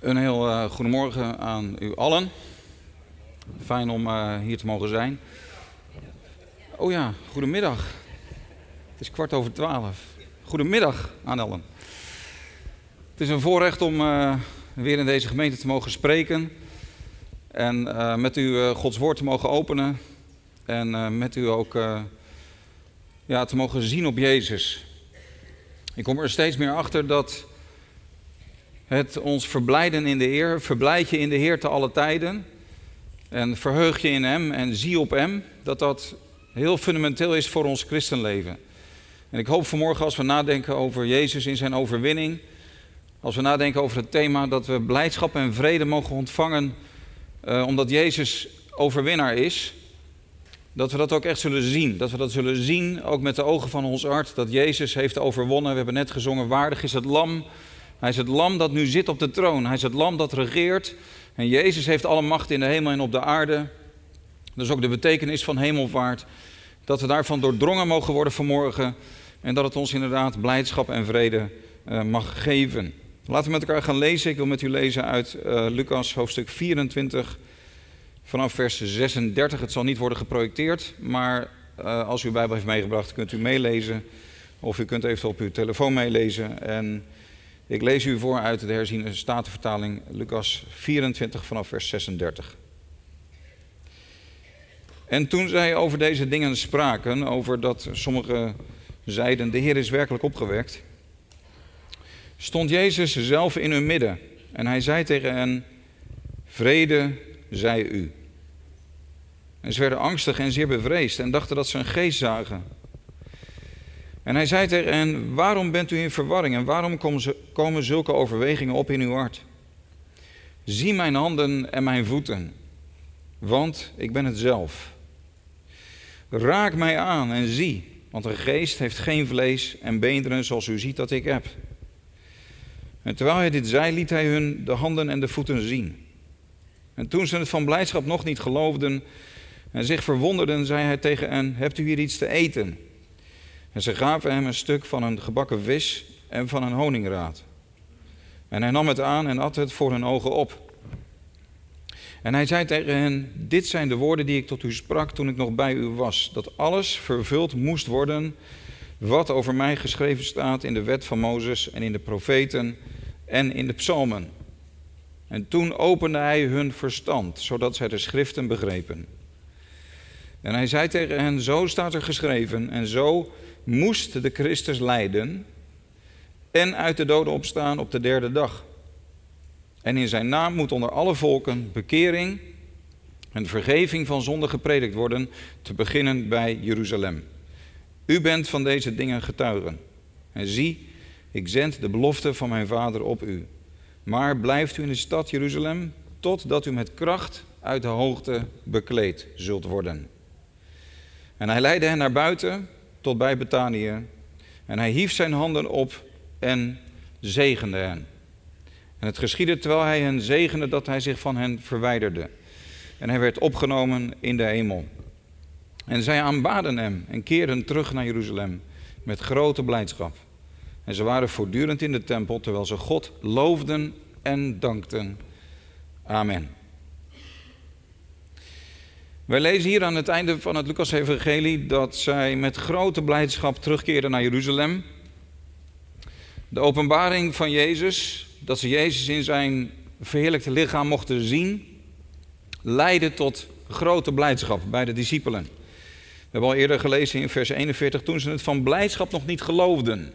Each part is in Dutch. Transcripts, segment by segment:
Een heel uh, goedemorgen aan u allen. Fijn om uh, hier te mogen zijn. Oh ja, goedemiddag. Het is kwart over twaalf. Goedemiddag aan allen. Het is een voorrecht om uh, weer in deze gemeente te mogen spreken. En met u Gods woord te mogen openen. En met u ook ja, te mogen zien op Jezus. Ik kom er steeds meer achter dat het ons verblijden in de Heer, verblijd je in de Heer te alle tijden en verheug je in Hem en zie op Hem, dat dat heel fundamenteel is voor ons christenleven. En ik hoop vanmorgen als we nadenken over Jezus in zijn overwinning, als we nadenken over het thema dat we blijdschap en vrede mogen ontvangen uh, omdat Jezus overwinnaar is, dat we dat ook echt zullen zien. Dat we dat zullen zien, ook met de ogen van ons hart, dat Jezus heeft overwonnen. We hebben net gezongen, waardig is het lam hij is het lam dat nu zit op de troon. Hij is het lam dat regeert. En Jezus heeft alle macht in de hemel en op de aarde. Dat is ook de betekenis van hemelvaart. Dat we daarvan doordrongen mogen worden vanmorgen. En dat het ons inderdaad blijdschap en vrede uh, mag geven. Laten we met elkaar gaan lezen. Ik wil met u lezen uit uh, Lucas hoofdstuk 24 vanaf vers 36. Het zal niet worden geprojecteerd, maar uh, als u uw Bijbel heeft meegebracht kunt u meelezen. Of u kunt even op uw telefoon meelezen. En ik lees u voor uit de herziene statenvertaling Lucas 24 vanaf vers 36. En toen zij over deze dingen spraken, over dat sommigen zeiden, de Heer is werkelijk opgewekt, stond Jezus zelf in hun midden en hij zei tegen hen, vrede zij u. En ze werden angstig en zeer bevreesd en dachten dat ze een geest zagen. En hij zei tegen hen, waarom bent u in verwarring en waarom komen zulke overwegingen op in uw hart? Zie mijn handen en mijn voeten, want ik ben het zelf. Raak mij aan en zie, want een geest heeft geen vlees en beenderen zoals u ziet dat ik heb. En terwijl hij dit zei, liet hij hun de handen en de voeten zien. En toen ze het van blijdschap nog niet geloofden en zich verwonderden, zei hij tegen hen, hebt u hier iets te eten? En ze gaven hem een stuk van een gebakken vis en van een honingraad. En hij nam het aan en at het voor hun ogen op. En hij zei tegen hen: Dit zijn de woorden die ik tot u sprak toen ik nog bij u was: dat alles vervuld moest worden wat over mij geschreven staat in de wet van Mozes en in de profeten en in de psalmen. En toen opende hij hun verstand, zodat zij de schriften begrepen. En hij zei tegen hen: Zo staat er geschreven, en zo moest de Christus lijden en uit de doden opstaan op de derde dag. En in zijn naam moet onder alle volken bekering en vergeving van zonde gepredikt worden, te beginnen bij Jeruzalem. U bent van deze dingen getuigen. En zie, ik zend de belofte van mijn vader op u. Maar blijft u in de stad Jeruzalem, totdat u met kracht uit de hoogte bekleed zult worden. En hij leidde hen naar buiten tot bij Betanië. En hij hief zijn handen op en zegende hen. En het geschiedde terwijl hij hen zegende dat hij zich van hen verwijderde. En hij werd opgenomen in de hemel. En zij aanbaden hem en keerden terug naar Jeruzalem met grote blijdschap. En ze waren voortdurend in de tempel terwijl ze God loofden en dankten. Amen. Wij lezen hier aan het einde van het Lucas-evangelie dat zij met grote blijdschap terugkeerden naar Jeruzalem. De openbaring van Jezus, dat ze Jezus in zijn verheerlijkte lichaam mochten zien, leidde tot grote blijdschap bij de discipelen. We hebben al eerder gelezen in vers 41, toen ze het van blijdschap nog niet geloofden.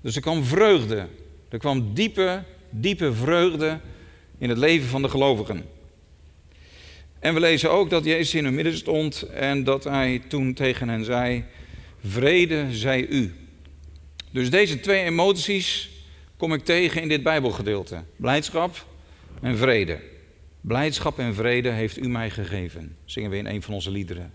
Dus er kwam vreugde, er kwam diepe, diepe vreugde in het leven van de gelovigen. En we lezen ook dat Jezus in hun midden stond en dat hij toen tegen hen zei: Vrede zij u. Dus deze twee emoties kom ik tegen in dit Bijbelgedeelte: blijdschap en vrede. Blijdschap en vrede heeft u mij gegeven, zingen we in een van onze liederen.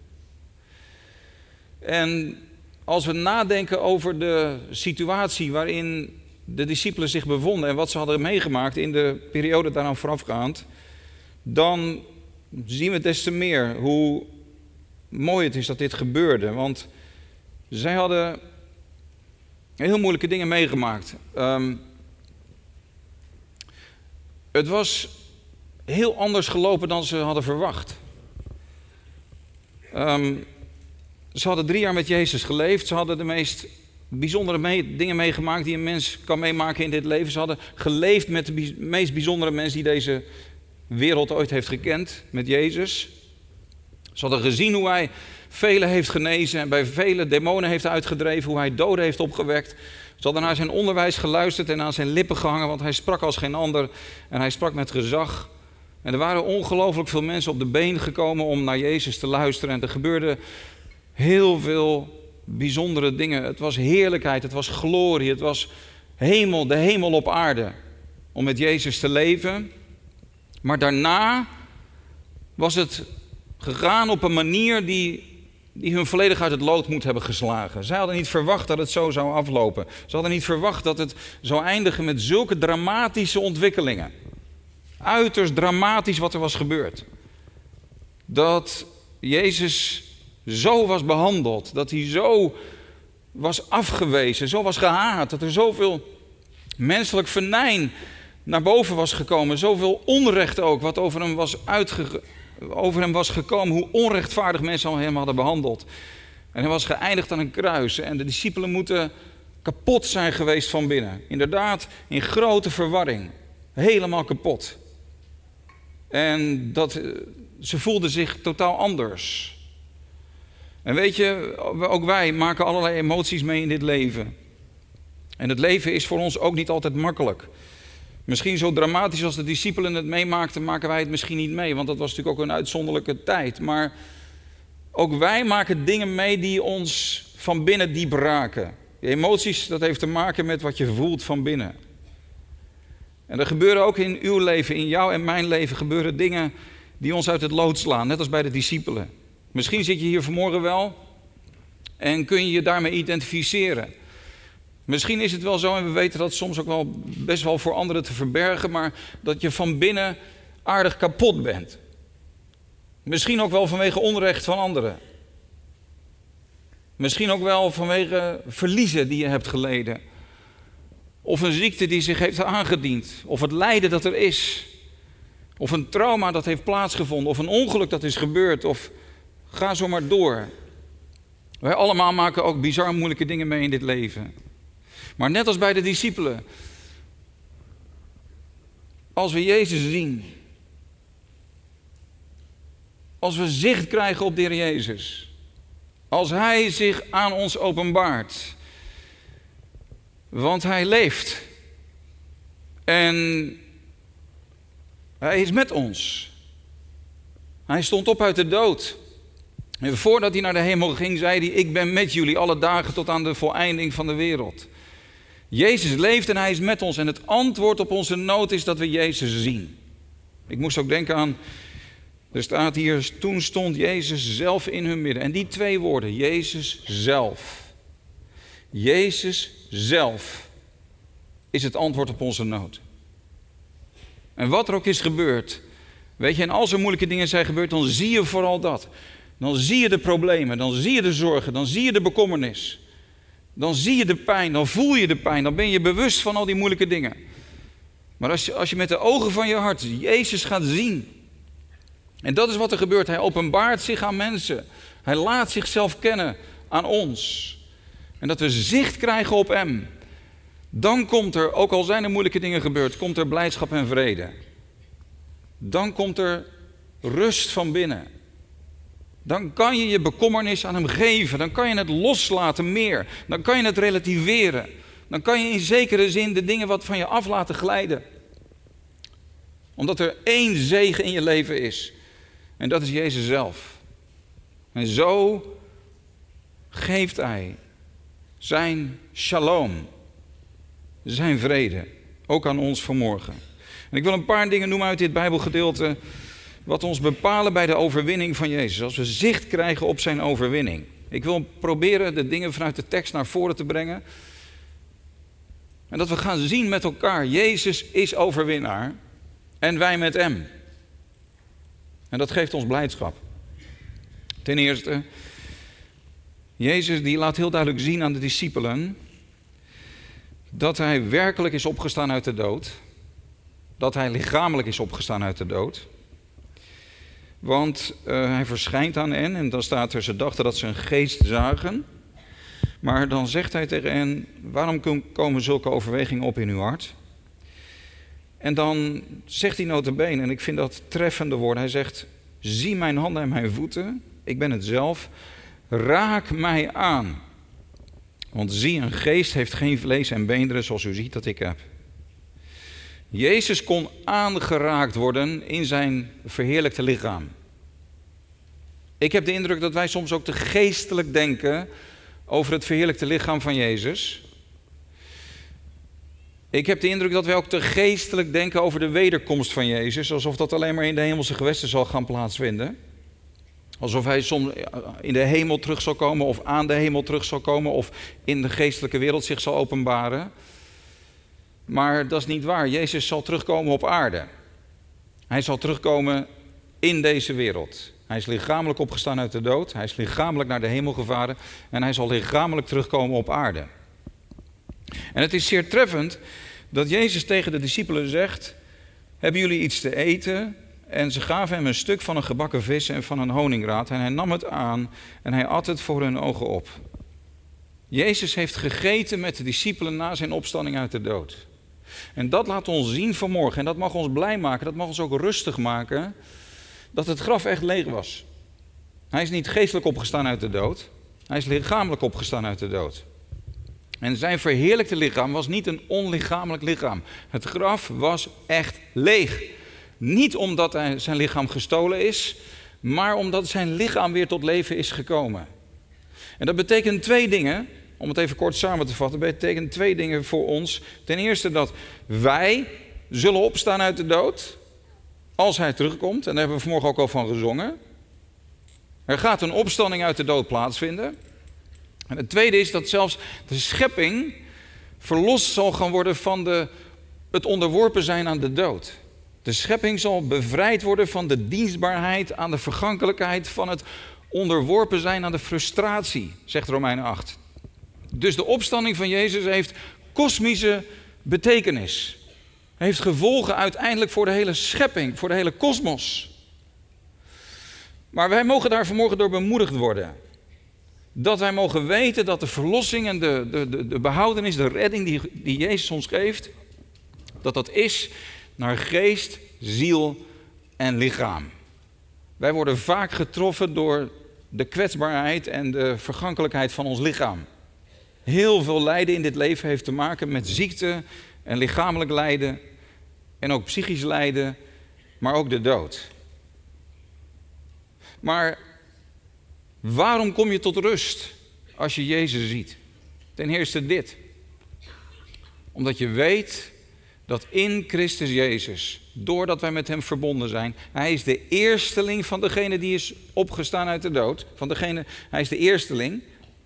En als we nadenken over de situatie waarin de discipelen zich bevonden en wat ze hadden meegemaakt in de periode daaraan voorafgaand, dan zien we des te meer hoe mooi het is dat dit gebeurde. Want zij hadden heel moeilijke dingen meegemaakt. Um, Het was heel anders gelopen dan ze hadden verwacht. Ehm, ze hadden drie jaar met Jezus geleefd. Ze hadden de meest bijzondere dingen meegemaakt die een mens kan meemaken in dit leven. Ze hadden geleefd met de meest bijzondere mens die deze wereld ooit heeft gekend, met Jezus. Ze hadden gezien hoe hij velen heeft genezen en bij vele demonen heeft uitgedreven, hoe hij doden heeft opgewekt. Ze hadden naar zijn onderwijs geluisterd en aan zijn lippen gehangen, want hij sprak als geen ander en hij sprak met gezag. En er waren ongelooflijk veel mensen op de been gekomen om naar Jezus te luisteren. En er gebeurde heel veel bijzondere dingen. Het was heerlijkheid, het was glorie, het was hemel, de hemel op aarde. Om met Jezus te leven. Maar daarna was het gegaan op een manier die, die hun volledig uit het lood moet hebben geslagen. Zij hadden niet verwacht dat het zo zou aflopen. Ze hadden niet verwacht dat het zou eindigen met zulke dramatische ontwikkelingen. Uiterst dramatisch wat er was gebeurd. Dat Jezus zo was behandeld, dat hij zo was afgewezen, zo was gehaat, dat er zoveel menselijk venijn naar boven was gekomen, zoveel onrecht ook wat over hem was, uitge over hem was gekomen, hoe onrechtvaardig mensen hem hadden behandeld. En hij was geëindigd aan een kruis en de discipelen moeten kapot zijn geweest van binnen. Inderdaad, in grote verwarring, helemaal kapot. En dat, eh, ze voelden zich totaal anders. En weet je, ook wij maken allerlei emoties mee in dit leven. En het leven is voor ons ook niet altijd makkelijk. Misschien zo dramatisch als de discipelen het meemaakten, maken wij het misschien niet mee, want dat was natuurlijk ook een uitzonderlijke tijd. Maar ook wij maken dingen mee die ons van binnen diep raken. Die emoties, dat heeft te maken met wat je voelt van binnen. En er gebeuren ook in uw leven, in jouw en mijn leven, gebeuren dingen die ons uit het lood slaan, net als bij de discipelen. Misschien zit je hier vanmorgen wel en kun je je daarmee identificeren. Misschien is het wel zo, en we weten dat soms ook wel best wel voor anderen te verbergen, maar dat je van binnen aardig kapot bent. Misschien ook wel vanwege onrecht van anderen. Misschien ook wel vanwege verliezen die je hebt geleden. Of een ziekte die zich heeft aangediend. Of het lijden dat er is. Of een trauma dat heeft plaatsgevonden. Of een ongeluk dat is gebeurd. Of ga zo maar door. Wij allemaal maken ook bizar moeilijke dingen mee in dit leven. Maar net als bij de discipelen. Als we Jezus zien. Als we zicht krijgen op de Heer Jezus. Als Hij zich aan ons openbaart. Want Hij leeft. En Hij is met ons. Hij stond op uit de dood. En voordat hij naar de hemel ging, zei hij: Ik ben met jullie alle dagen tot aan de voleinding van de wereld. Jezus leeft en hij is met ons. En het antwoord op onze nood is dat we Jezus zien. Ik moest ook denken aan, er staat hier, toen stond Jezus zelf in hun midden. En die twee woorden, Jezus zelf. Jezus zelf is het antwoord op onze nood. En wat er ook is gebeurd, weet je, en als er moeilijke dingen zijn gebeurd, dan zie je vooral dat. Dan zie je de problemen, dan zie je de zorgen, dan zie je de bekommernis. Dan zie je de pijn, dan voel je de pijn, dan ben je bewust van al die moeilijke dingen. Maar als je, als je met de ogen van je hart Jezus gaat zien, en dat is wat er gebeurt, hij openbaart zich aan mensen, hij laat zichzelf kennen aan ons. En dat we zicht krijgen op hem, dan komt er, ook al zijn er moeilijke dingen gebeurd, komt er blijdschap en vrede. Dan komt er rust van binnen. Dan kan je je bekommernis aan hem geven. Dan kan je het loslaten meer. Dan kan je het relativeren. Dan kan je in zekere zin de dingen wat van je af laten glijden. Omdat er één zegen in je leven is. En dat is Jezus zelf. En zo geeft hij zijn shalom. Zijn vrede. Ook aan ons vanmorgen. En ik wil een paar dingen noemen uit dit Bijbelgedeelte wat ons bepalen bij de overwinning van Jezus. Als we zicht krijgen op zijn overwinning. Ik wil proberen de dingen vanuit de tekst naar voren te brengen. En dat we gaan zien met elkaar, Jezus is overwinnaar en wij met hem. En dat geeft ons blijdschap. Ten eerste, Jezus die laat heel duidelijk zien aan de discipelen dat hij werkelijk is opgestaan uit de dood. dat hij lichamelijk is opgestaan uit de dood. Want uh, hij verschijnt aan hen en dan staat er, ze dachten dat ze een geest zagen. Maar dan zegt hij tegen hen, waarom komen zulke overwegingen op in uw hart? En dan zegt hij notabene, en ik vind dat treffende woorden, hij zegt, zie mijn handen en mijn voeten, ik ben het zelf, raak mij aan. Want zie, een geest heeft geen vlees en beenderen zoals u ziet dat ik heb. Jezus kon aangeraakt worden in zijn verheerlijkte lichaam. Ik heb de indruk dat wij soms ook te geestelijk denken over het verheerlijkte lichaam van Jezus. Ik heb de indruk dat wij ook te geestelijk denken over de wederkomst van Jezus, alsof dat alleen maar in de hemelse gewesten zal gaan plaatsvinden. Alsof hij soms in de hemel terug zal komen, of aan de hemel terug zal komen, of in de geestelijke wereld zich zal openbaren. Maar dat is niet waar. Jezus zal terugkomen op aarde. Hij zal terugkomen in deze wereld. Hij is lichamelijk opgestaan uit de dood. Hij is lichamelijk naar de hemel gevaren. En hij zal lichamelijk terugkomen op aarde. En het is zeer treffend dat Jezus tegen de discipelen zegt: Hebben jullie iets te eten? En ze gaven hem een stuk van een gebakken vis en van een honingraad. En hij nam het aan en hij at het voor hun ogen op. Jezus heeft gegeten met de discipelen na zijn opstanding uit de dood. En dat laat ons zien vanmorgen. En dat mag ons blij maken. Dat mag ons ook rustig maken. Dat het graf echt leeg was. Hij is niet geestelijk opgestaan uit de dood. Hij is lichamelijk opgestaan uit de dood. En zijn verheerlijkte lichaam was niet een onlichamelijk lichaam. Het graf was echt leeg. Niet omdat hij zijn lichaam gestolen is, maar omdat zijn lichaam weer tot leven is gekomen. En dat betekent twee dingen om het even kort samen te vatten, betekent twee dingen voor ons. Ten eerste dat wij zullen opstaan uit de dood als hij terugkomt. En daar hebben we vanmorgen ook al van gezongen. Er gaat een opstanding uit de dood plaatsvinden. En het tweede is dat zelfs de schepping verlost zal gaan worden van de, het onderworpen zijn aan de dood. De schepping zal bevrijd worden van de dienstbaarheid aan de vergankelijkheid, van het onderworpen zijn aan de frustratie, zegt Romeinen 8. Dus de opstanding van Jezus heeft kosmische betekenis. Heeft gevolgen uiteindelijk voor de hele schepping, voor de hele kosmos. Maar wij mogen daar vanmorgen door bemoedigd worden. Dat wij mogen weten dat de verlossing en de, de, de, de behoudenis, de redding die, die Jezus ons geeft, dat dat is naar geest, ziel en lichaam. Wij worden vaak getroffen door de kwetsbaarheid en de vergankelijkheid van ons lichaam. Heel veel lijden in dit leven heeft te maken met ziekte en lichamelijk lijden en ook psychisch lijden, maar ook de dood. Maar waarom kom je tot rust als je Jezus ziet? Ten eerste dit. Omdat je weet dat in Christus Jezus, doordat wij met Hem verbonden zijn, Hij is de eersteling van degene die is opgestaan uit de dood. Van degene, hij is de eersteling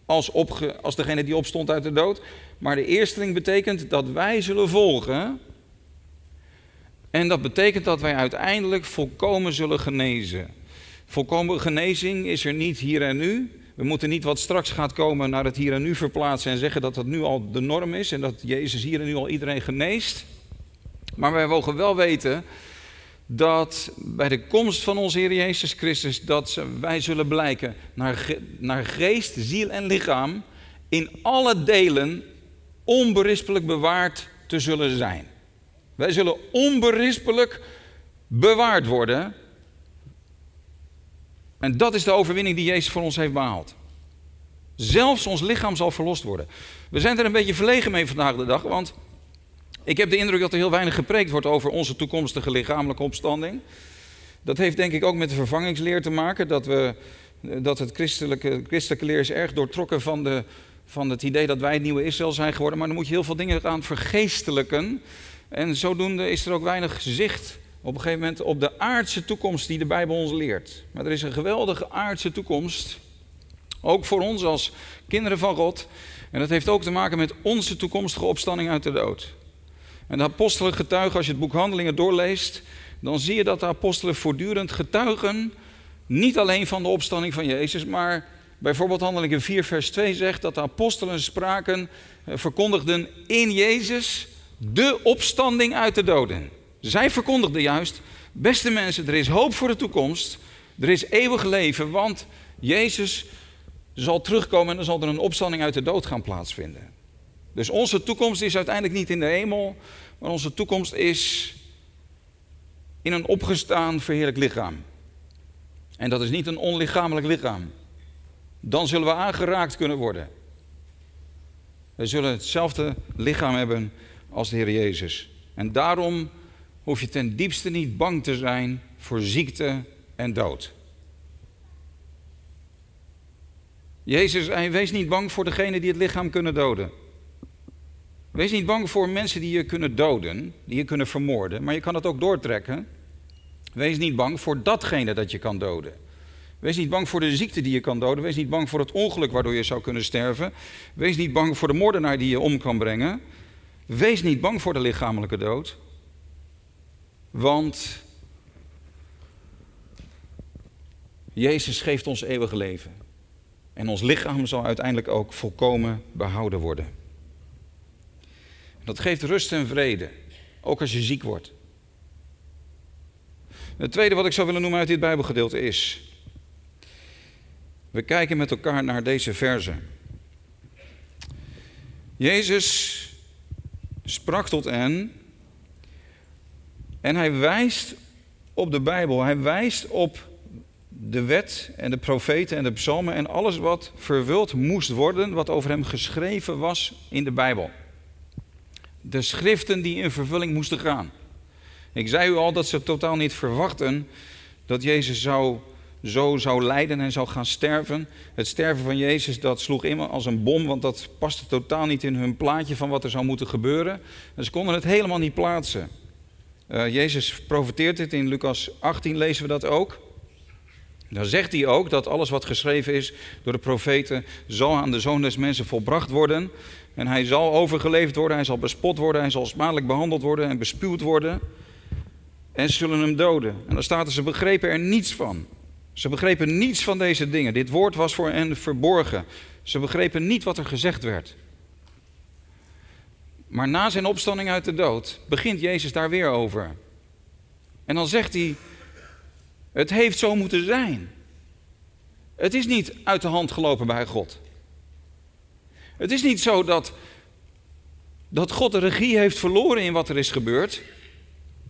als, opge, als degene die opstond uit de dood. Maar de eersteling betekent dat wij zullen volgen. En dat betekent dat wij uiteindelijk volkomen zullen genezen. Volkomen genezing is er niet hier en nu. We moeten niet wat straks gaat komen naar het hier en nu verplaatsen en zeggen dat dat nu al de norm is en dat Jezus hier en nu al iedereen geneest. Maar wij mogen wel weten dat bij de komst van onze Heer Jezus Christus, dat wij zullen blijken naar, naar geest, ziel en lichaam in alle delen onberispelijk bewaard te zullen zijn. Wij zullen onberispelijk bewaard worden. En dat is de overwinning die Jezus voor ons heeft behaald. Zelfs ons lichaam zal verlost worden. We zijn er een beetje verlegen mee vandaag de dag, want ik heb de indruk dat er heel weinig gepreekt wordt over onze toekomstige lichamelijke opstanding. Dat heeft denk ik ook met de vervangingsleer te maken. Dat, we, dat het christelijke, christelijke leer is erg doortrokken van, de, van het idee dat wij het nieuwe Israël zijn geworden. Maar dan moet je heel veel dingen aan vergeestelijken. En zodoende is er ook weinig zicht op een gegeven moment op de aardse toekomst die de Bijbel ons leert. Maar er is een geweldige aardse toekomst. Ook voor ons als kinderen van God. En dat heeft ook te maken met onze toekomstige opstanding uit de dood. En de apostelen getuigen, als je het boek Handelingen doorleest, dan zie je dat de apostelen voortdurend getuigen, niet alleen van de opstanding van Jezus, maar bijvoorbeeld Handelingen 4, vers 2 zegt dat de apostelen spraken, eh, verkondigden in Jezus de opstanding uit de doden. Zij verkondigden juist, beste mensen, er is hoop voor de toekomst. Er is eeuwig leven, want Jezus zal terugkomen en dan zal er een opstanding uit de dood gaan plaatsvinden. Dus onze toekomst is uiteindelijk niet in de hemel, maar onze toekomst is in een opgestaan verheerlijk lichaam. En dat is niet een onlichamelijk lichaam. Dan zullen we aangeraakt kunnen worden. We zullen hetzelfde lichaam hebben als de Heer Jezus. En daarom hoef je ten diepste niet bang te zijn voor ziekte en dood. Jezus zei, wees niet bang voor degene die het lichaam kunnen doden. Wees niet bang voor mensen die je kunnen doden, die je kunnen vermoorden, maar je kan het ook doortrekken. Wees niet bang voor datgene dat je kan doden. Wees niet bang voor de ziekte die je kan doden. Wees niet bang voor het ongeluk waardoor je zou kunnen sterven. Wees niet bang voor de moordenaar die je om kan brengen. Wees niet bang voor de lichamelijke dood. Want Jezus geeft ons eeuwig leven. En ons lichaam zal uiteindelijk ook volkomen behouden worden. Dat geeft rust en vrede, ook als je ziek wordt. Het tweede wat ik zou willen noemen uit dit Bijbelgedeelte is. We kijken met elkaar naar deze verse. Jezus sprak tot hen en hij wijst op de Bijbel. Hij wijst op de wet en de profeten en de psalmen en alles wat vervuld moest worden, wat over hem geschreven was in de Bijbel. De schriften die in vervulling moesten gaan. Ik zei u al dat ze totaal niet verwachten dat Jezus zou, zo zou lijden en zou gaan sterven. Het sterven van Jezus dat sloeg immer als een bom, want dat paste totaal niet in hun plaatje van wat er zou moeten gebeuren. En ze konden het helemaal niet plaatsen. Uh, Jezus profeteert dit in Lucas 18, lezen we dat ook. Dan zegt hij ook dat alles wat geschreven is door de profeten zal aan de zoon des mensen volbracht worden. En hij zal overgeleverd worden, hij zal bespot worden, hij zal smadelijk behandeld worden en bespuwd worden. En ze zullen hem doden. En dan staat er, ze begrepen er niets van. Ze begrepen niets van deze dingen. Dit woord was voor hen verborgen. Ze begrepen niet wat er gezegd werd. Maar na zijn opstanding uit de dood begint Jezus daar weer over. En dan zegt hij, het heeft zo moeten zijn. Het is niet uit de hand gelopen bij God. Het is niet zo dat, dat God de regie heeft verloren in wat er is gebeurd.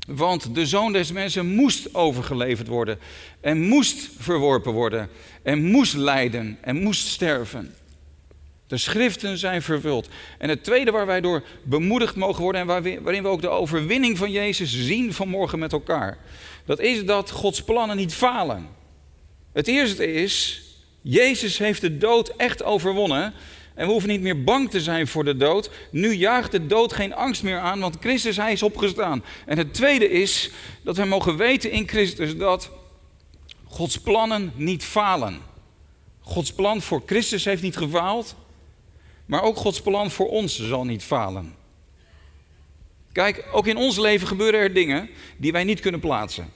Want de zoon des mensen moest overgeleverd worden. En moest verworpen worden. En moest lijden. En moest sterven. De schriften zijn vervuld. En het tweede waar wij door bemoedigd mogen worden en waarin we ook de overwinning van Jezus zien vanmorgen met elkaar, dat is dat Gods plannen niet falen. Het eerste is, Jezus heeft de dood echt overwonnen en we hoeven niet meer bang te zijn voor de dood. Nu jaagt de dood geen angst meer aan, want Christus, hij is opgestaan. En het tweede is dat we mogen weten in Christus dat Gods plannen niet falen. Gods plan voor Christus heeft niet gefaald. Maar ook Gods plan voor ons zal niet falen. Kijk, ook in ons leven gebeuren er dingen die wij niet kunnen plaatsen.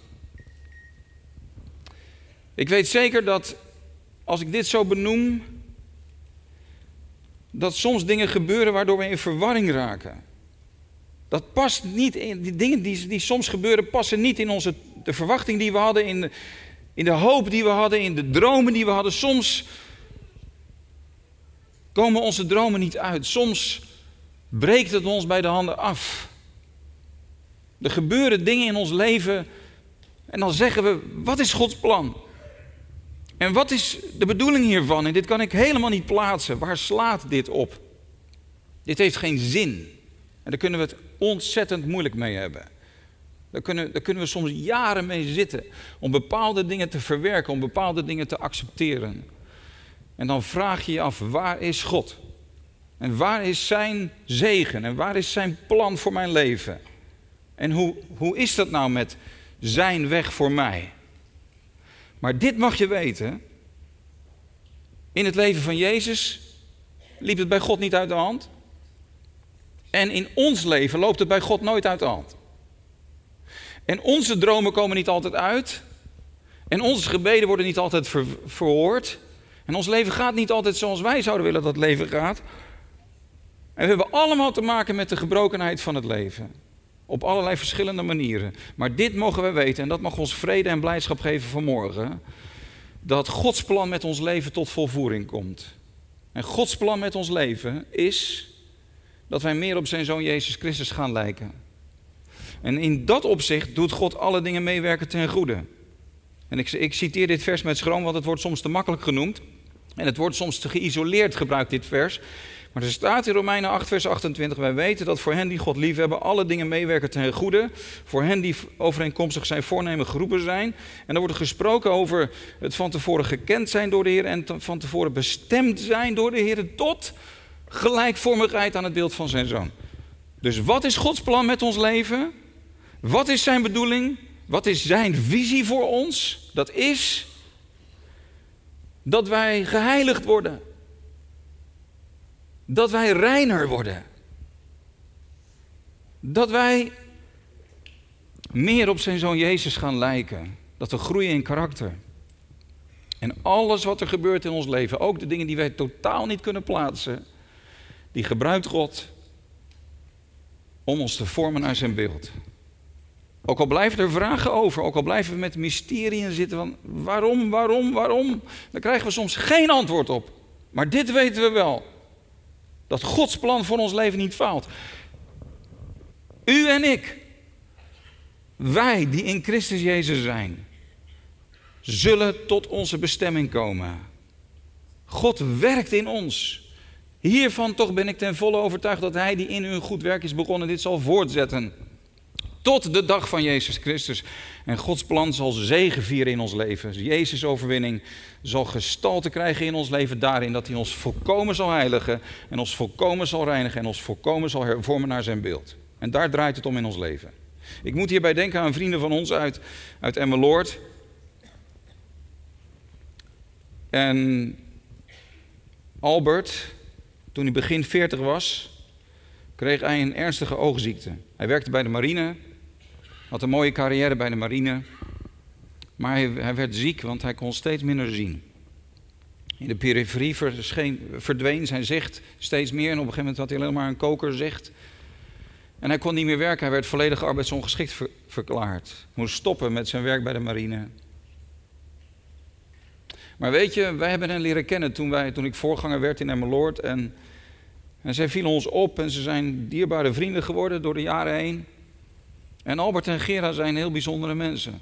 Ik weet zeker dat als ik dit zo benoem, dat soms dingen gebeuren waardoor we in verwarring raken. Dat past niet in, die dingen die, die soms gebeuren passen niet in onze, de verwachting die we hadden, in in de hoop die we hadden, in de dromen die we hadden. Soms komen onze dromen niet uit. Soms breekt het ons bij de handen af. Er gebeuren dingen in ons leven en dan zeggen we, wat is Gods plan? En wat is de bedoeling hiervan? En dit kan ik helemaal niet plaatsen. Waar slaat dit op? Dit heeft geen zin. En daar kunnen we het ontzettend moeilijk mee hebben. Daar kunnen, kunnen we soms jaren mee zitten om bepaalde dingen te verwerken, om bepaalde dingen te accepteren. En dan vraag je je af, waar is God? En waar is zijn zegen? En waar is zijn plan voor mijn leven? En hoe, hoe is dat nou met zijn weg voor mij? Maar dit mag je weten. In het leven van Jezus liep het bij God niet uit de hand. En in ons leven loopt het bij God nooit uit de hand. En onze dromen komen niet altijd uit. En onze gebeden worden niet altijd verhoord. En ons leven gaat niet altijd zoals wij zouden willen dat het leven gaat. En we hebben allemaal te maken met de gebrokenheid van het leven. Op allerlei verschillende manieren. Maar dit mogen we weten, en dat mag ons vrede en blijdschap geven vanmorgen. Dat Gods plan met ons leven tot volvoering komt. En Gods plan met ons leven is dat wij meer op zijn zoon Jezus Christus gaan lijken. En in dat opzicht doet God alle dingen meewerken ten goede. En ik, ik citeer dit vers met schroom, want het wordt soms te makkelijk genoemd. En het wordt soms te geïsoleerd gebruikt, dit vers. Maar er staat in Romeinen 8, vers 28: Wij weten dat voor hen die God liefhebben, alle dingen meewerken ten goede. Voor hen die overeenkomstig zijn voornemen geroepen zijn. En dan wordt er gesproken over het van tevoren gekend zijn door de Heer. En van tevoren bestemd zijn door de Heer. Tot gelijkvormigheid aan het beeld van zijn zoon. Dus wat is Gods plan met ons leven? Wat is zijn bedoeling? Wat is zijn visie voor ons? Dat is dat wij geheiligd worden. Dat wij reiner worden. Dat wij meer op zijn zoon Jezus gaan lijken. Dat we groeien in karakter. En alles wat er gebeurt in ons leven, ook de dingen die wij totaal niet kunnen plaatsen, die gebruikt God om ons te vormen naar zijn beeld. Ook al blijven er vragen over, ook al blijven we met mysterieën zitten van waarom, waarom, waarom, dan krijgen we soms geen antwoord op. Maar dit weten we wel. Dat Gods plan voor ons leven niet faalt. U en ik, wij die in Christus Jezus zijn, zullen tot onze bestemming komen. God werkt in ons. Hiervan toch ben ik ten volle overtuigd dat Hij die in een goed werk is begonnen, dit zal voortzetten. Tot de dag van Jezus Christus. En Gods plan zal zegen vieren in ons leven. Jezus' overwinning zal gestalte krijgen in ons leven daarin dat hij ons volkomen zal heiligen en ons volkomen zal reinigen en ons volkomen zal hervormen naar zijn beeld. En daar draait het om in ons leven. Ik moet hierbij denken aan vrienden van ons uit, uit Emmeloord. En Albert, toen hij begin 40 was, kreeg hij een ernstige oogziekte. Hij werkte bij de marine had een mooie carrière bij de marine. Maar hij, hij werd ziek, want hij kon steeds minder zien. In de periferie verdween zijn zicht steeds meer. En op een gegeven moment had hij alleen maar een kokerzicht. En hij kon niet meer werken. Hij werd volledig arbeidsongeschikt verklaard. Moest stoppen met zijn werk bij de marine. Maar weet je, wij hebben hen leren kennen toen, wij, toen ik voorganger werd in Emmeloord. En, en zij vielen ons op en ze zijn dierbare vrienden geworden door de jaren heen. En Albert en Gera zijn heel bijzondere mensen.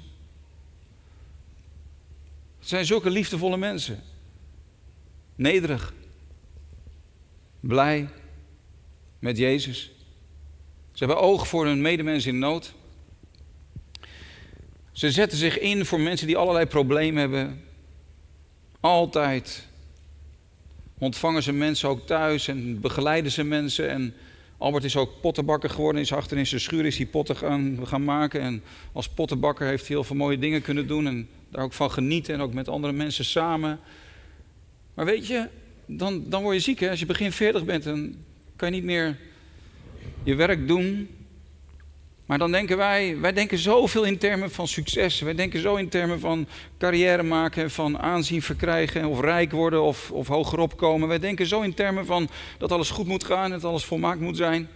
Het zijn zulke liefdevolle mensen. Nederig. Blij. Met Jezus. Ze hebben oog voor hun medemens in nood. Ze zetten zich in voor mensen die allerlei problemen hebben. Altijd ontvangen ze mensen ook thuis en begeleiden ze mensen. En Albert is ook pottenbakker geworden. Is achter in zijn schuur is hij potten gaan, gaan maken. En als pottenbakker heeft hij heel veel mooie dingen kunnen doen. En daar ook van genieten. En ook met andere mensen samen. Maar weet je, dan, dan word je ziek. Hè? Als je begin 40 bent, dan kan je niet meer je werk doen. Maar dan denken wij, wij denken zoveel in termen van succes. Wij denken zo in termen van carrière maken, van aanzien verkrijgen, of rijk worden of, of hogerop komen. Wij denken zo in termen van dat alles goed moet gaan, dat alles volmaakt moet zijn.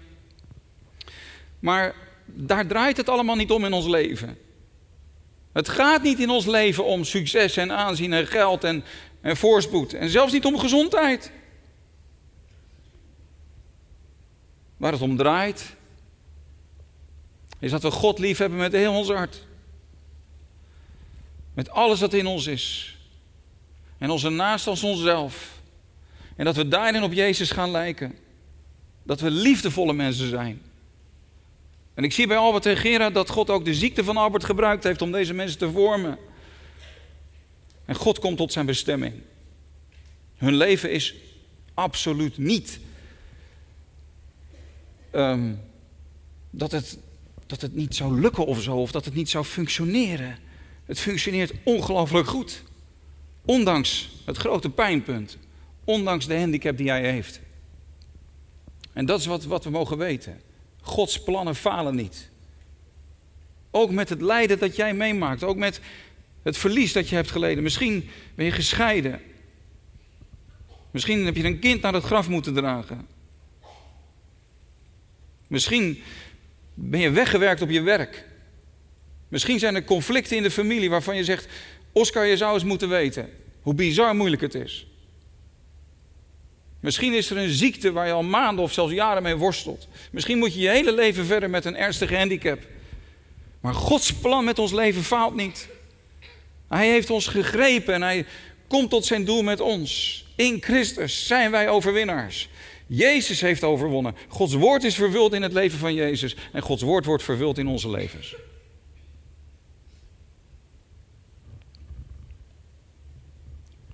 Maar daar draait het allemaal niet om in ons leven. Het gaat niet in ons leven om succes en aanzien en geld en, en voorspoed. En zelfs niet om gezondheid. Waar het om draait, is dat we God lief hebben met heel ons hart. Met alles wat in ons is. En onze naast als onszelf. En dat we daarin op Jezus gaan lijken. Dat we liefdevolle mensen zijn. En ik zie bij Albert en Gerard dat God ook de ziekte van Albert gebruikt heeft om deze mensen te vormen. En God komt tot zijn bestemming. Hun leven is absoluut niet um, dat het dat het niet zou lukken of zo, of dat het niet zou functioneren. Het functioneert ongelooflijk goed. Ondanks het grote pijnpunt. Ondanks de handicap die hij heeft. En dat is wat, wat we mogen weten. Gods plannen falen niet. Ook met het lijden dat jij meemaakt. Ook met het verlies dat je hebt geleden. Misschien ben je gescheiden. Misschien heb je een kind naar het graf moeten dragen. Misschien Ben je weggewerkt op je werk? Misschien zijn er conflicten in de familie waarvan je zegt: Oscar, je zou eens moeten weten hoe bizar moeilijk het is. Misschien is er een ziekte waar je al maanden of zelfs jaren mee worstelt. Misschien moet je je hele leven verder met een ernstige handicap. Maar Gods plan met ons leven faalt niet. Hij heeft ons gegrepen en hij komt tot zijn doel met ons. In Christus zijn wij overwinnaars. Jezus heeft overwonnen. Gods woord is vervuld in het leven van Jezus en Gods woord wordt vervuld in onze levens.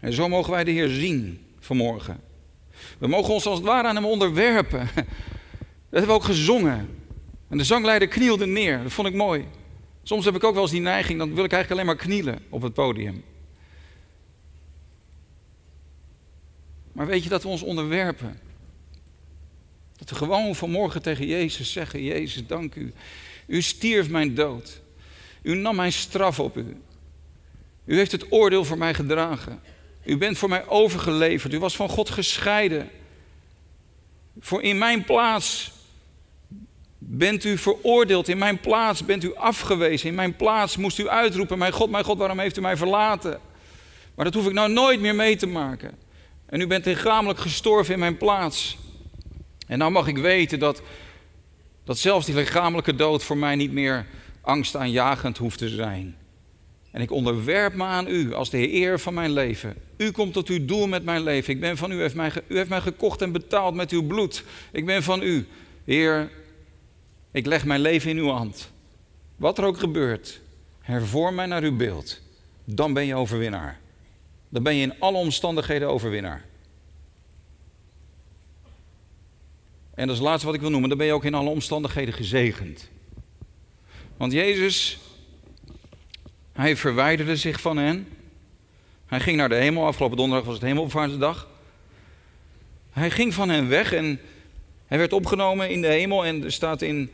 En zo mogen wij de Heer zien vanmorgen. We mogen ons als het ware aan hem onderwerpen. Dat hebben we ook gezongen. En de zangleider knielde neer. Dat vond ik mooi. Soms heb ik ook wel eens die neiging, dan wil ik eigenlijk alleen maar knielen op het podium. Maar weet je dat we ons onderwerpen? Dat we gewoon vanmorgen tegen Jezus zeggen: Jezus, dank u. U stierf mijn dood. U nam mijn straf op u. U heeft het oordeel voor mij gedragen. U bent voor mij overgeleverd. U was van God gescheiden. Voor in mijn plaats bent u veroordeeld. In mijn plaats bent u afgewezen. In mijn plaats moest u uitroepen: Mijn God, mijn God, waarom heeft u mij verlaten? Maar dat hoef ik nou nooit meer mee te maken. En u bent lichamelijk gestorven in mijn plaats. En nou mag ik weten dat, dat zelfs die lichamelijke dood voor mij niet meer angstaanjagend hoeft te zijn. En ik onderwerp me aan u als de Heer van mijn leven. U komt tot uw doel met mijn leven. Ik ben van u. U heeft mij, u heeft mij gekocht en betaald met uw bloed. Ik ben van u. Heer, ik leg mijn leven in uw hand. Wat er ook gebeurt, hervorm mij naar uw beeld. Dan ben je overwinnaar. Dan ben je in alle omstandigheden overwinnaar. En dat is het laatste wat ik wil noemen. Dan ben je ook in alle omstandigheden gezegend. Want Jezus hij verwijderde zich van hen. Hij ging naar de hemel. Afgelopen donderdag was het hemelvaartsdag. Hij ging van hen weg en hij werd opgenomen in de hemel. En er staat in,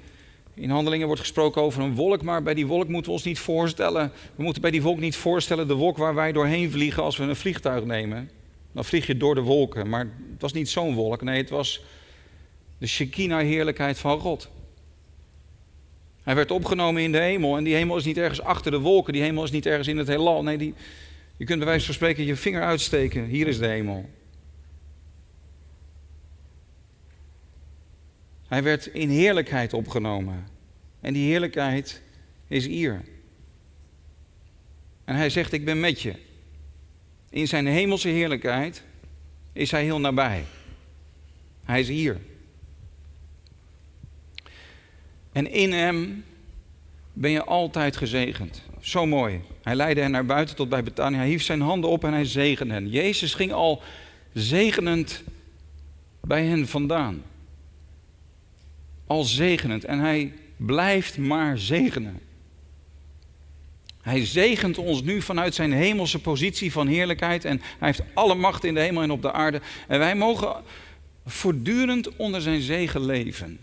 in handelingen wordt gesproken over een wolk. Maar bij die wolk moeten we ons niet voorstellen. We moeten bij die wolk niet voorstellen de wolk waar wij doorheen vliegen als we een vliegtuig nemen. Dan vlieg je door de wolken. Maar het was niet zo'n wolk. Nee, het was de Shekinah-heerlijkheid van God. Hij werd opgenomen in de hemel. En die hemel is niet ergens achter de wolken. Die hemel is niet ergens in het heelal. Nee, die, je kunt bij wijze van spreken je vinger uitsteken. Hier is de hemel. Hij werd in heerlijkheid opgenomen. En die heerlijkheid is hier. En hij zegt: Ik ben met je. In zijn hemelse heerlijkheid is hij heel nabij. Hij is hier. En in hem ben je altijd gezegend. Zo mooi. Hij leidde hen naar buiten tot bij Betania. Hij hief zijn handen op en hij zegende hen. Jezus ging al zegenend bij hen vandaan. Al zegenend. En hij blijft maar zegenen. Hij zegent ons nu vanuit zijn hemelse positie van heerlijkheid. En hij heeft alle macht in de hemel en op de aarde. En wij mogen voortdurend onder zijn zegen leven.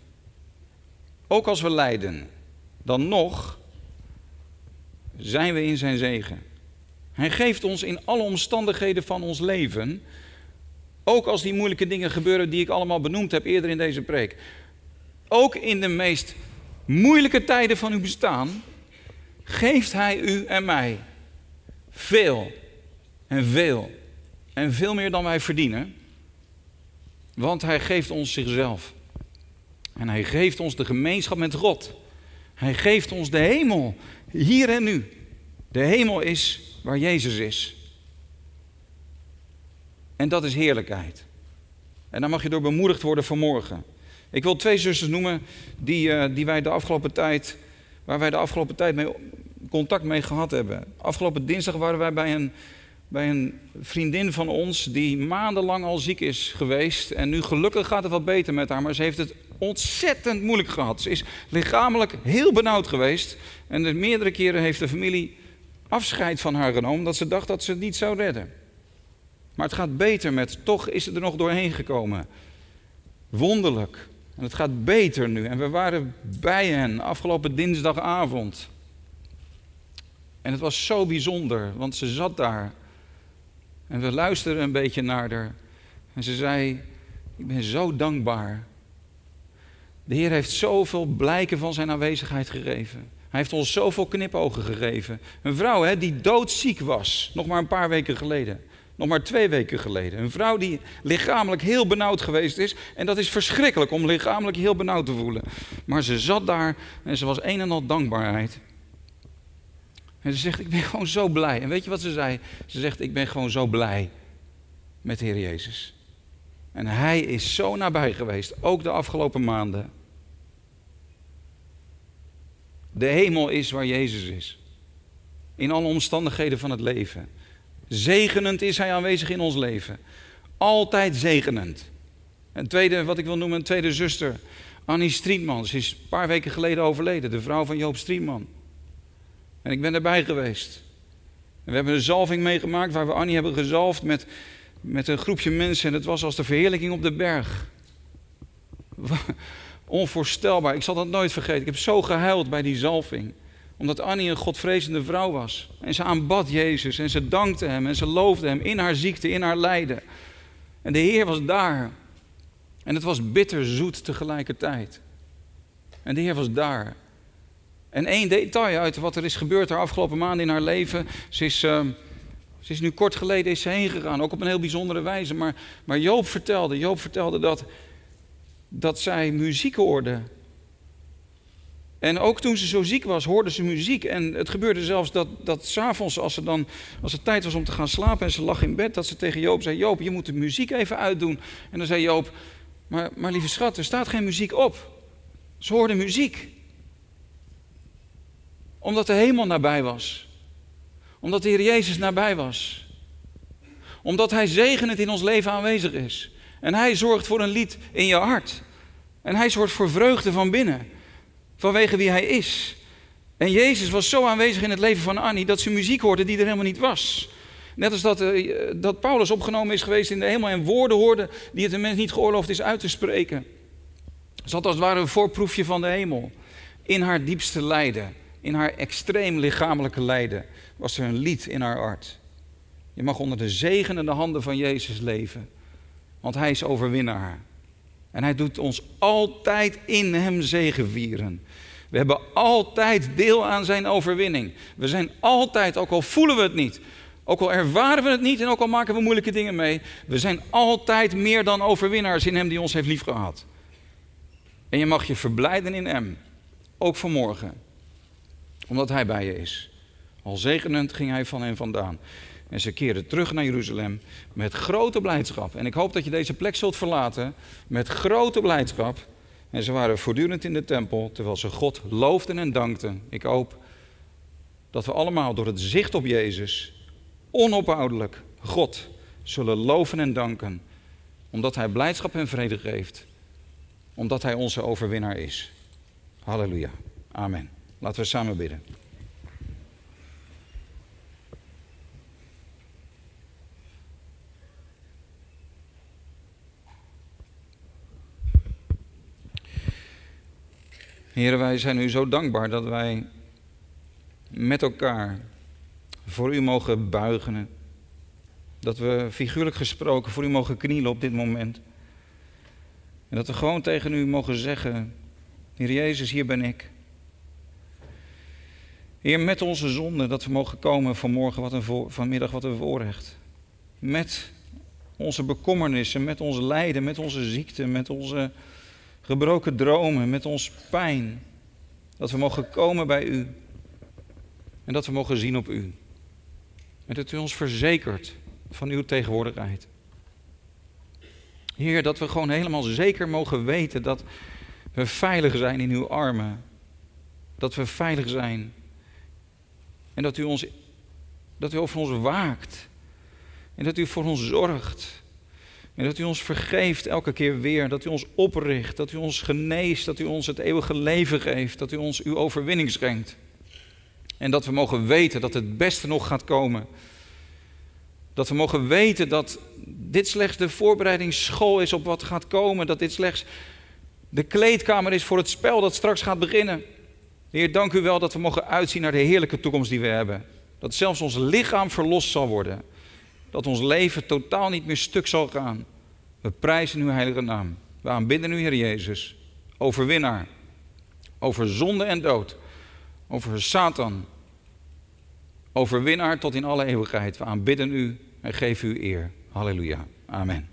Ook als we lijden, dan nog zijn we in zijn zegen. Hij geeft ons in alle omstandigheden van ons leven, ook als die moeilijke dingen gebeuren die ik allemaal benoemd heb eerder in deze preek, ook in de meest moeilijke tijden van uw bestaan, geeft Hij u en mij veel en veel en veel meer dan wij verdienen, want Hij geeft ons zichzelf. En hij geeft ons de gemeenschap met God. Hij geeft ons de hemel, hier en nu. De hemel is waar Jezus is. En dat is heerlijkheid. En daar mag je door bemoedigd worden vanmorgen. Ik wil twee zusters noemen die, uh, die wij de afgelopen tijd, waar wij de afgelopen tijd mee, contact mee gehad hebben. Afgelopen dinsdag waren wij bij een bij een vriendin van ons die maandenlang al ziek is geweest. En nu gelukkig gaat het wat beter met haar, maar ze heeft het ontzettend moeilijk gehad. Ze is lichamelijk heel benauwd geweest. En de meerdere keren heeft de familie afscheid van haar genomen, dat ze dacht dat ze het niet zou redden. Maar het gaat beter met, toch is ze er nog doorheen gekomen. Wonderlijk. En het gaat beter nu. En we waren bij hen afgelopen dinsdagavond. En het was zo bijzonder, want ze zat daar en we luisterden een beetje naar haar. En ze zei: Ik ben zo dankbaar De Heer heeft zoveel blijken van zijn aanwezigheid gegeven. Hij heeft ons zoveel knipogen gegeven. Een vrouw hè, die doodziek was, nog maar een paar weken geleden. Nog maar twee weken geleden. Een vrouw die lichamelijk heel benauwd geweest is. En dat is verschrikkelijk om lichamelijk heel benauwd te voelen. Maar ze zat daar en ze was een en al dankbaarheid. En ze zegt, ik ben gewoon zo blij. En weet je wat ze zei? Ze zegt, ik ben gewoon zo blij met de Heer Jezus. En Hij is zo nabij geweest, ook de afgelopen maanden. De hemel is waar Jezus is. In alle omstandigheden van het leven. Zegenend is Hij aanwezig in ons leven. Altijd zegenend. Een tweede, wat ik wil noemen, een tweede zuster. Annie Strietman. Ze is een paar weken geleden overleden. De vrouw van Joop Strietman. En ik ben erbij geweest. En we hebben een zalving meegemaakt waar we Annie hebben gezalfd met, met een groepje mensen. En het was als de verheerlijking op de berg. Onvoorstelbaar. Ik zal dat nooit vergeten. Ik heb zo gehuild bij die zalving. Omdat Annie een godvrezende vrouw was. En ze aanbad Jezus. En ze dankte hem. En ze loofde hem in haar ziekte, in haar lijden. En de Heer was daar. En het was bitterzoet tegelijkertijd. En de Heer was daar. En één detail uit wat er is gebeurd haar afgelopen maanden in haar leven. Ze is, uh, ze is nu kort geleden is ze heen gegaan, ook op een heel bijzondere wijze. Maar, maar Joop vertelde, Joop vertelde dat, dat zij muziek hoorde. En ook toen ze zo ziek was, hoorde ze muziek. En het gebeurde zelfs dat, dat s'avonds, als, dan, als het tijd was om te gaan slapen en ze lag in bed, dat ze tegen Joop zei: Joop, je moet de muziek even uitdoen. En dan zei Joop: Maar, maar lieve schat, er staat geen muziek op. Ze hoorde muziek omdat de hemel nabij was. Omdat de Heer Jezus nabij was. Omdat Hij zegenend in ons leven aanwezig is. En Hij zorgt voor een lied in je hart. En Hij zorgt voor vreugde van binnen. Vanwege wie Hij is. En Jezus was zo aanwezig in het leven van Annie dat ze muziek hoorde die er helemaal niet was. Net als dat, uh, dat Paulus opgenomen is geweest in de hemel en woorden hoorde die het een mens niet geoorloofd is uit te spreken. Zat als het ware een voorproefje van de hemel. In haar diepste lijden in haar extreem lichamelijke lijden was er een lied in haar hart. Je mag onder de zegenende handen van Jezus leven, want Hij is overwinnaar. En Hij doet ons altijd in Hem zegenvieren. We hebben altijd deel aan Zijn overwinning. We zijn altijd, ook al voelen we het niet, ook al ervaren we het niet en ook al maken we moeilijke dingen mee, we zijn altijd meer dan overwinnaars in Hem die ons heeft liefgehad. En je mag je verblijden in Hem, ook vanmorgen omdat hij bij je is. Al zegenend ging hij van hen vandaan. En ze keerden terug naar Jeruzalem met grote blijdschap. En ik hoop dat je deze plek zult verlaten met grote blijdschap. En ze waren voortdurend in de tempel terwijl ze God loofden en dankten. Ik hoop dat we allemaal door het zicht op Jezus onophoudelijk God zullen loven en danken. Omdat Hij blijdschap en vrede geeft. Omdat Hij onze overwinnaar is. Halleluja. Amen. Laten we samen bidden. Heren, wij zijn u zo dankbaar dat wij met elkaar voor u mogen buigen. Dat we figuurlijk gesproken voor u mogen knielen op dit moment. En dat we gewoon tegen u mogen zeggen: Heer Jezus, hier ben ik. Heer, met onze zonde dat we mogen komen vanmorgen, wat een vanmiddag wat een voorrecht. Met onze bekommernissen, met ons lijden, met onze ziekte, met onze gebroken dromen, met ons pijn. Dat we mogen komen bij u. En dat we mogen zien op u. En dat u ons verzekert van uw tegenwoordigheid. Heer, dat we gewoon helemaal zeker mogen weten dat we veilig zijn in uw armen. Dat we veilig zijn en dat u, ons, dat u over ons waakt. En dat u voor ons zorgt. En dat u ons vergeeft elke keer weer. Dat u ons opricht. Dat u ons geneest. Dat u ons het eeuwige leven geeft. Dat u ons uw overwinning schenkt. En dat we mogen weten dat het beste nog gaat komen. Dat we mogen weten dat dit slechts de voorbereidingsschool is op wat gaat komen. Dat dit slechts de kleedkamer is voor het spel dat straks gaat beginnen. Heer, dank u wel dat we mogen uitzien naar de heerlijke toekomst die we hebben. Dat zelfs ons lichaam verlost zal worden. Dat ons leven totaal niet meer stuk zal gaan. We prijzen uw heilige naam. We aanbidden u, Heer Jezus. overwinnaar over zonde en dood, over Satan, overwinnaar tot in alle eeuwigheid. We aanbidden u en geven u eer. Halleluja. Amen.